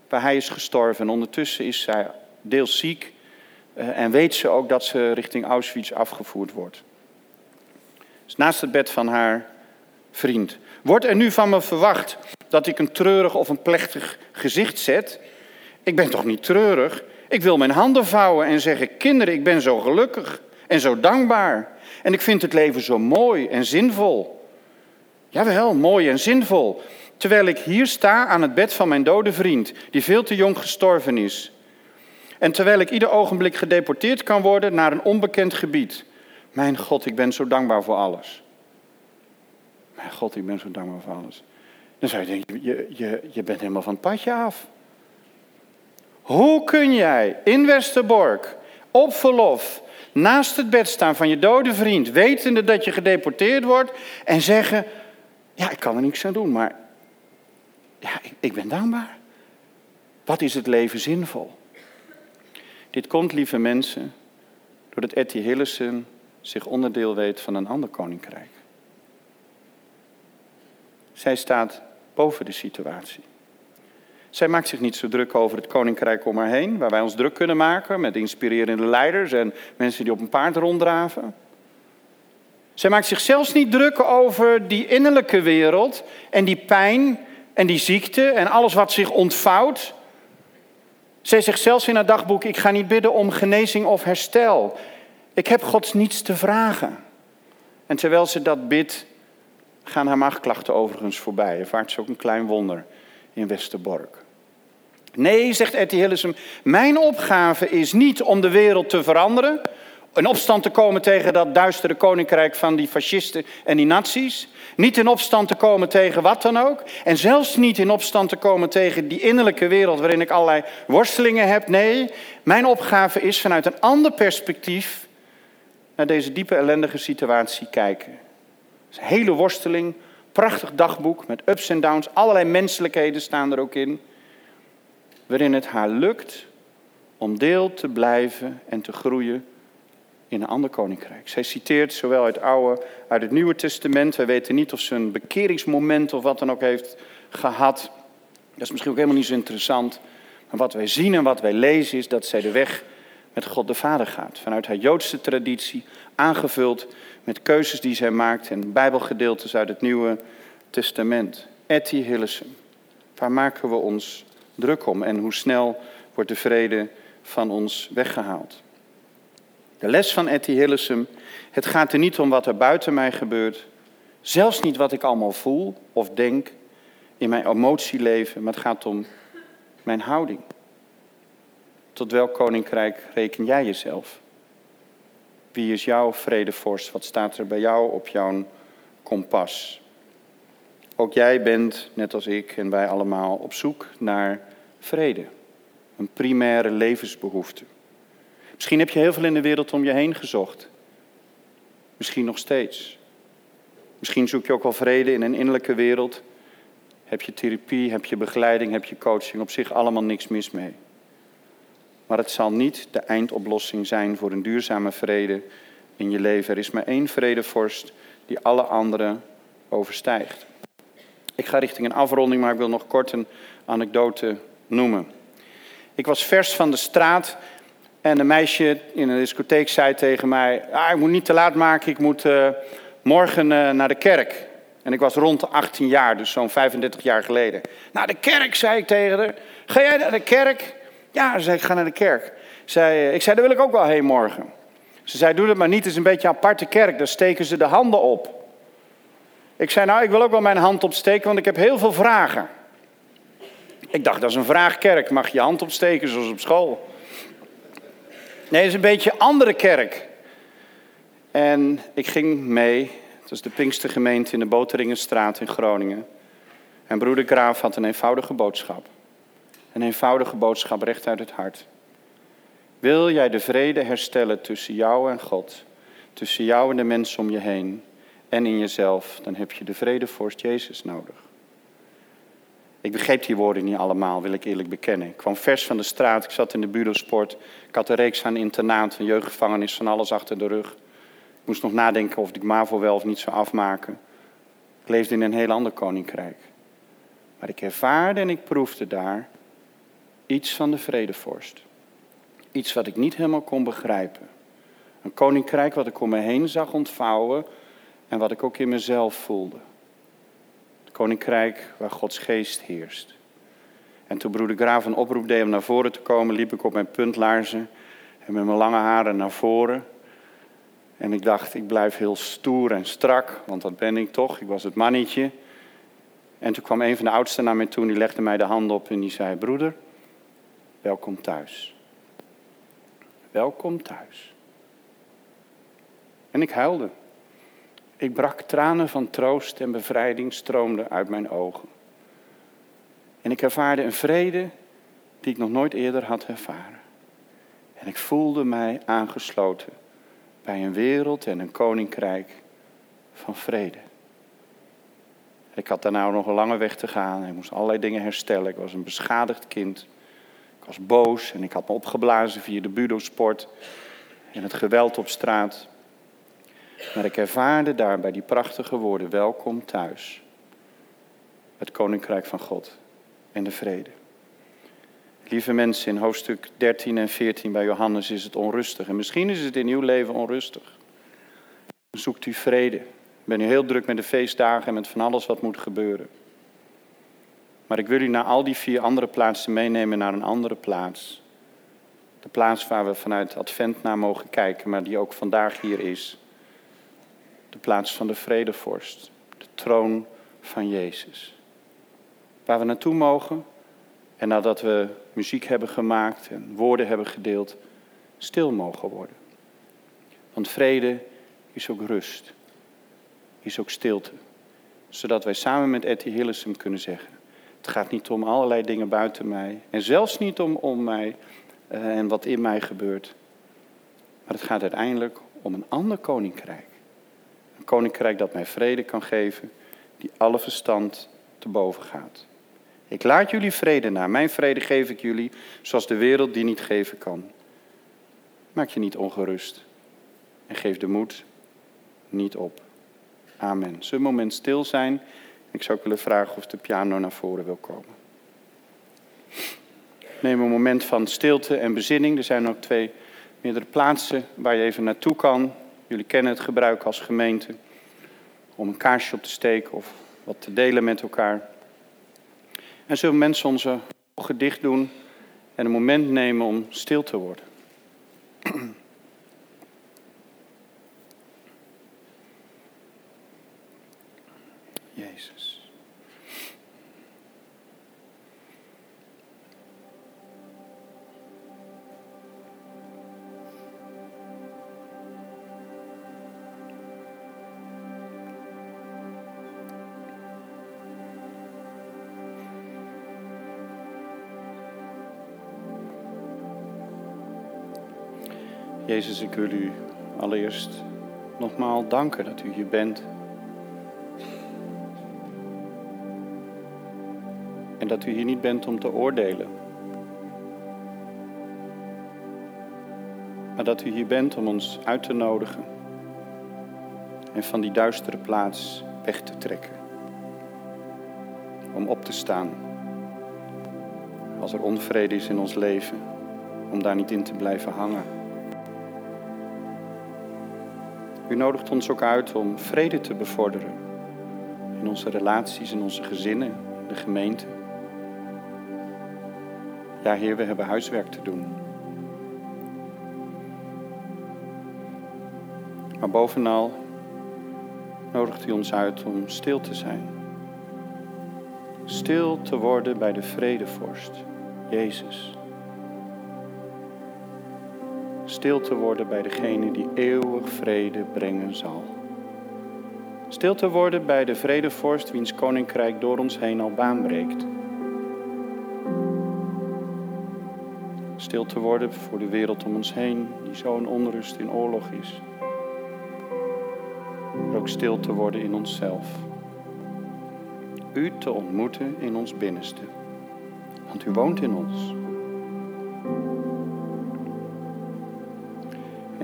waar hij is gestorven. En ondertussen is zij deels ziek eh, en weet ze ook dat ze richting Auschwitz afgevoerd wordt. Dus naast het bed van haar vriend. Wordt er nu van me verwacht dat ik een treurig of een plechtig gezicht zet? Ik ben toch niet treurig? Ik wil mijn handen vouwen en zeggen: Kinderen, ik ben zo gelukkig en zo dankbaar. En ik vind het leven zo mooi en zinvol. Jawel, mooi en zinvol. Terwijl ik hier sta aan het bed van mijn dode vriend, die veel te jong gestorven is. En terwijl ik ieder ogenblik gedeporteerd kan worden naar een onbekend gebied. Mijn God, ik ben zo dankbaar voor alles. Mijn God, ik ben zo dankbaar voor alles. Dan zou je denken, je, je, je bent helemaal van het padje af. Hoe kun jij in Westerbork op verlof naast het bed staan van je dode vriend, wetende dat je gedeporteerd wordt en zeggen, ja, ik kan er niks aan doen, maar ja, ik, ik ben dankbaar. Wat is het leven zinvol? Dit komt, lieve mensen, doordat Etty Hillesen zich onderdeel weet van een ander koninkrijk. Zij staat boven de situatie. Zij maakt zich niet zo druk over het koninkrijk om haar heen, waar wij ons druk kunnen maken met inspirerende leiders en mensen die op een paard ronddraven. Zij maakt zich zelfs niet druk over die innerlijke wereld en die pijn en die ziekte en alles wat zich ontvouwt. Zij zegt zelfs in haar dagboek: Ik ga niet bidden om genezing of herstel. Ik heb Gods niets te vragen. En terwijl ze dat bidt, gaan haar maagklachten overigens voorbij. Vaart ze ook een klein wonder in Westerbork. Nee, zegt Etty Hillesum, mijn opgave is niet om de wereld te veranderen, in opstand te komen tegen dat duistere koninkrijk van die fascisten en die nazi's. Niet in opstand te komen tegen wat dan ook. En zelfs niet in opstand te komen tegen die innerlijke wereld waarin ik allerlei worstelingen heb. Nee, mijn opgave is vanuit een ander perspectief naar deze diepe ellendige situatie kijken. een hele worsteling, prachtig dagboek met ups en downs. Allerlei menselijkheden staan er ook in. Waarin het haar lukt om deel te blijven en te groeien in een ander koninkrijk. Zij citeert zowel uit het Oude, uit het Nieuwe Testament. Wij weten niet of ze een bekeringsmoment of wat dan ook heeft gehad. Dat is misschien ook helemaal niet zo interessant. Maar wat wij zien en wat wij lezen is dat zij de weg met God de Vader gaat. Vanuit haar Joodse traditie, aangevuld met keuzes die zij maakt en bijbelgedeeltes uit het Nieuwe Testament. Etty Hillesum, waar maken we ons druk om en hoe snel wordt de vrede van ons weggehaald? De les van Etty Hillesum, het gaat er niet om wat er buiten mij gebeurt, zelfs niet wat ik allemaal voel of denk in mijn emotieleven, maar het gaat om mijn houding. Tot welk koninkrijk reken jij jezelf? Wie is jouw vredevorst? Wat staat er bij jou op jouw kompas? Ook jij bent, net als ik en wij allemaal, op zoek naar vrede. Een primaire levensbehoefte. Misschien heb je heel veel in de wereld om je heen gezocht. Misschien nog steeds. Misschien zoek je ook wel vrede in een innerlijke wereld. Heb je therapie, heb je begeleiding, heb je coaching, op zich allemaal niks mis mee. Maar het zal niet de eindoplossing zijn voor een duurzame vrede in je leven. Er is maar één vredevorst die alle anderen overstijgt. Ik ga richting een afronding, maar ik wil nog kort een anekdote noemen. Ik was vers van de straat en een meisje in een discotheek zei tegen mij: ah, Ik moet niet te laat maken, ik moet uh, morgen uh, naar de kerk. En ik was rond de 18 jaar, dus zo'n 35 jaar geleden. Naar de kerk, zei ik tegen haar. Ga jij naar de kerk? Ja, zei ik, ga naar de kerk. Zei, ik zei, daar wil ik ook wel heen morgen. Ze zei, doe dat maar niet, het is een beetje een aparte kerk, daar steken ze de handen op. Ik zei, nou, ik wil ook wel mijn hand opsteken, want ik heb heel veel vragen. Ik dacht, dat is een vraagkerk, mag je je hand opsteken zoals op school. Nee, het is een beetje een andere kerk. En ik ging mee, het was de Pinkstergemeente in de Boteringenstraat in Groningen. En broeder Graaf had een eenvoudige boodschap. Een eenvoudige boodschap recht uit het hart. Wil jij de vrede herstellen tussen jou en God, tussen jou en de mensen om je heen en in jezelf, dan heb je de vredevorst Jezus nodig. Ik begreep die woorden niet allemaal, wil ik eerlijk bekennen. Ik kwam vers van de straat, ik zat in de bureausport. Ik had een reeks aan internaat, een jeugdgevangenis, van alles achter de rug. Ik moest nog nadenken of ik MAVO wel of niet zou afmaken. Ik leefde in een heel ander koninkrijk. Maar ik ervaarde en ik proefde daar iets van de vredevorst. Iets wat ik niet helemaal kon begrijpen. Een koninkrijk wat ik om me heen zag ontvouwen en wat ik ook in mezelf voelde. Het koninkrijk waar Gods geest heerst. En toen broeder Graaf een oproep deed om naar voren te komen, liep ik op mijn puntlaarzen en met mijn lange haren naar voren. En ik dacht, ik blijf heel stoer en strak, want dat ben ik toch. Ik was het mannetje. En toen kwam een van de oudsten naar mij toe en die legde mij de hand op en die zei, broeder, welkom thuis. Welkom thuis. En ik huilde. Ik brak tranen van troost en bevrijding stroomden uit mijn ogen. En ik ervaarde een vrede die ik nog nooit eerder had ervaren. En ik voelde mij aangesloten bij een wereld en een koninkrijk van vrede. Ik had daarna nog een lange weg te gaan. Ik moest allerlei dingen herstellen. Ik was een beschadigd kind. Was boos en ik had me opgeblazen via de budosport en het geweld op straat. Maar ik ervaarde daar bij die prachtige woorden: welkom thuis. Het koninkrijk van God en de vrede. Lieve mensen, in hoofdstuk 13 en 14 bij Johannes is het onrustig. En misschien is het in uw leven onrustig. Zoekt u vrede. Ik ben nu heel druk met de feestdagen en met van alles wat moet gebeuren. Maar ik wil u naar al die vier andere plaatsen meenemen naar een andere plaats. De plaats waar we vanuit Advent naar mogen kijken, maar die ook vandaag hier is. De plaats van de vredevorst, de troon van Jezus. Waar we naartoe mogen en nadat we muziek hebben gemaakt en woorden hebben gedeeld, stil mogen worden. Want vrede is ook rust, is ook stilte. Zodat wij samen met Etty Hillesum kunnen zeggen, het gaat niet om allerlei dingen buiten mij en zelfs niet om, om mij uh, en wat in mij gebeurt. Maar het gaat uiteindelijk om een ander koninkrijk. Een koninkrijk dat mij vrede kan geven, die alle verstand te boven gaat. Ik laat jullie vrede na. Mijn vrede geef ik jullie, zoals de wereld die niet geven kan. Maak je niet ongerust en geef de moed niet op. Amen. Een moment stil zijn? Ik zou willen vragen of de piano naar voren wil komen. Neem een moment van stilte en bezinning. Er zijn ook twee meerdere plaatsen waar je even naartoe kan. Jullie kennen het gebruik als gemeente om een kaarsje op te steken of wat te delen met elkaar. En zullen mensen onze ogen dicht doen en een moment nemen om stil te worden. Jezus, ik wil u allereerst nogmaals danken dat u hier bent. En dat u hier niet bent om te oordelen. Maar dat u hier bent om ons uit te nodigen. En van die duistere plaats weg te trekken. Om op te staan. Als er onvrede is in ons leven. Om daar niet in te blijven hangen. U nodigt ons ook uit om vrede te bevorderen. In onze relaties, in onze gezinnen, in de gemeente. Ja, Heer, we hebben huiswerk te doen. Maar bovenal nodigt u ons uit om stil te zijn. Stil te worden bij de vredevorst, Jezus stil te worden bij degene die eeuwig vrede brengen zal. Stil te worden bij de vredevorst wiens koninkrijk door ons heen al baan breekt. Stil te worden voor de wereld om ons heen die zo'n onrust in oorlog is. Maar ook stil te worden in onszelf. u te ontmoeten in ons binnenste. Want u woont in ons.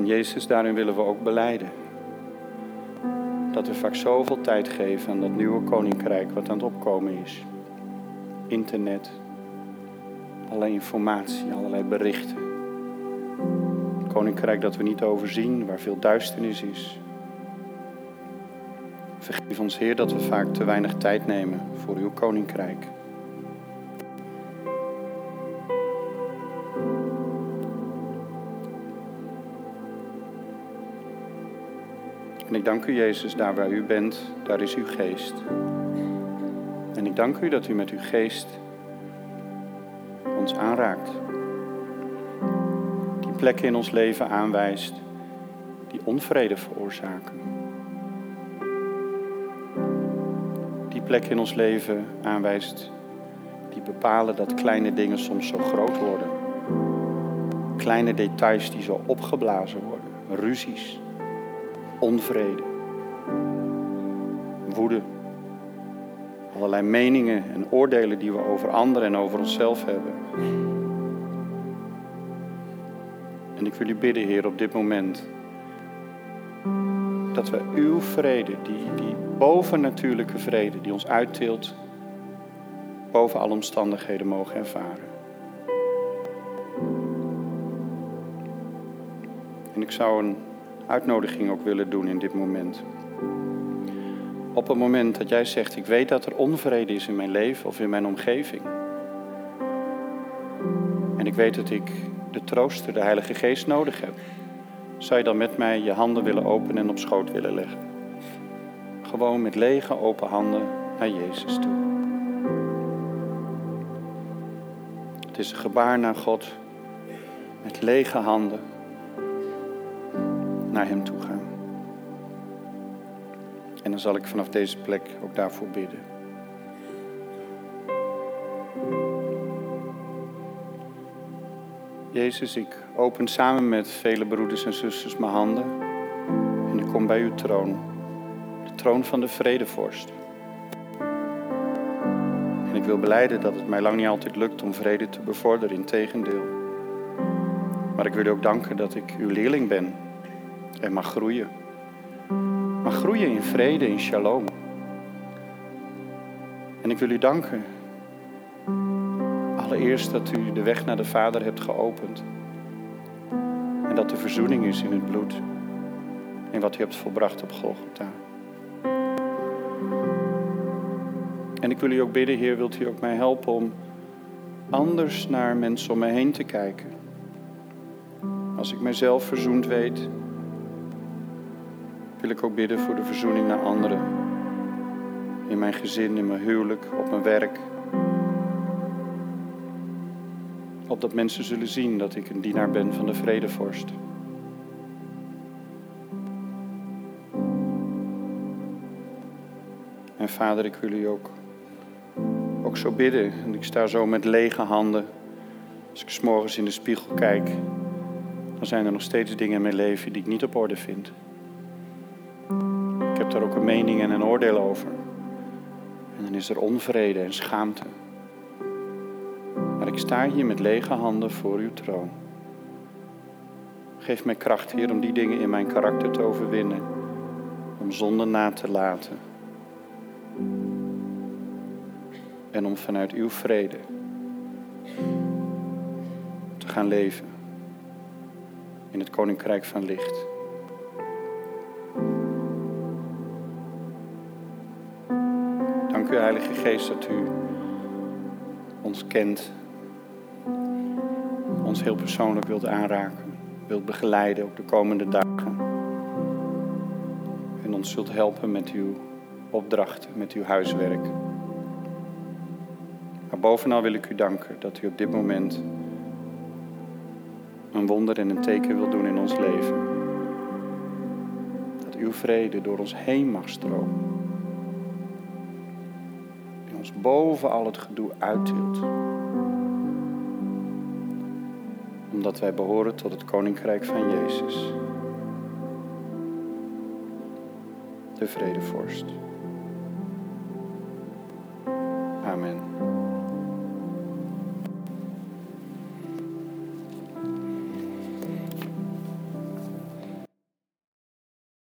En Jezus, daarin willen we ook beleiden. Dat we vaak zoveel tijd geven aan dat nieuwe koninkrijk wat aan het opkomen is. Internet, allerlei informatie, allerlei berichten. Koninkrijk dat we niet overzien, waar veel duisternis is. Vergeef ons, Heer, dat we vaak te weinig tijd nemen voor uw koninkrijk. En ik dank u, Jezus, daar waar u bent, daar is uw geest. En ik dank u dat u met uw geest ons aanraakt. Die plekken in ons leven aanwijst die onvrede veroorzaken. Die plekken in ons leven aanwijst die bepalen dat kleine dingen soms zo groot worden. Kleine details die zo opgeblazen worden. Ruzies, onvrede, woede. Allerlei meningen en oordelen die we over anderen en over onszelf hebben. En ik wil u bidden, Heer, op dit moment. Dat we uw vrede, die, die bovennatuurlijke vrede, die ons uittilt, boven alle omstandigheden mogen ervaren. En ik zou een uitnodiging ook willen doen in dit moment. Op het moment dat jij zegt, ik weet dat er onvrede is in mijn leven of in mijn omgeving. En ik weet dat ik de trooster, de Heilige Geest nodig heb. Zou je dan met mij je handen willen openen en op schoot willen leggen? Gewoon met lege open handen naar Jezus toe. Het is een gebaar naar God met lege handen naar Hem toe gaan. En dan zal ik vanaf deze plek ook daarvoor bidden. Jezus, ik open samen met vele broeders en zusters mijn handen en ik kom bij uw troon, de troon van de vredevorst. En ik wil beleiden dat het mij lang niet altijd lukt om vrede te bevorderen, in tegendeel. Maar ik wil u ook danken dat ik uw leerling ben en mag groeien. Mag groeien in vrede, in shalom. En ik wil u danken. Allereerst dat u de weg naar de Vader hebt geopend. En dat er verzoening is in het bloed. In wat u hebt volbracht op Golgotha. En ik wil u ook bidden, Heer, wilt u ook mij helpen om anders naar mensen om me heen te kijken. Als ik mijzelf verzoend weet, wil ik ook bidden voor de verzoening naar anderen. In mijn gezin, in mijn huwelijk, op mijn werk. Opdat mensen zullen zien dat ik een dienaar ben van de vredevorst. En vader, ik wil u ook, ook zo bidden. En ik sta zo met lege handen. Als ik s'morgens in de spiegel kijk, dan zijn er nog steeds dingen in mijn leven die ik niet op orde vind. Heb daar ook een mening en een oordeel over. En dan is er onvrede en schaamte. Maar ik sta hier met lege handen voor uw troon. Geef mij kracht, Heer, om die dingen in mijn karakter te overwinnen. Om zonde na te laten. En om vanuit uw vrede te gaan leven in het koninkrijk van licht. Heilige Geest, dat u ons kent, ons heel persoonlijk wilt aanraken, wilt begeleiden op de komende dagen. En ons zult helpen met uw opdrachten, met uw huiswerk. Maar bovenal wil ik u danken dat u op dit moment een wonder en een teken wil doen in ons leven. Dat uw vrede door ons heen mag stromen. Boven al het gedoe uittilt. Omdat wij behoren tot het koninkrijk van Jezus. De vredevorst. Amen.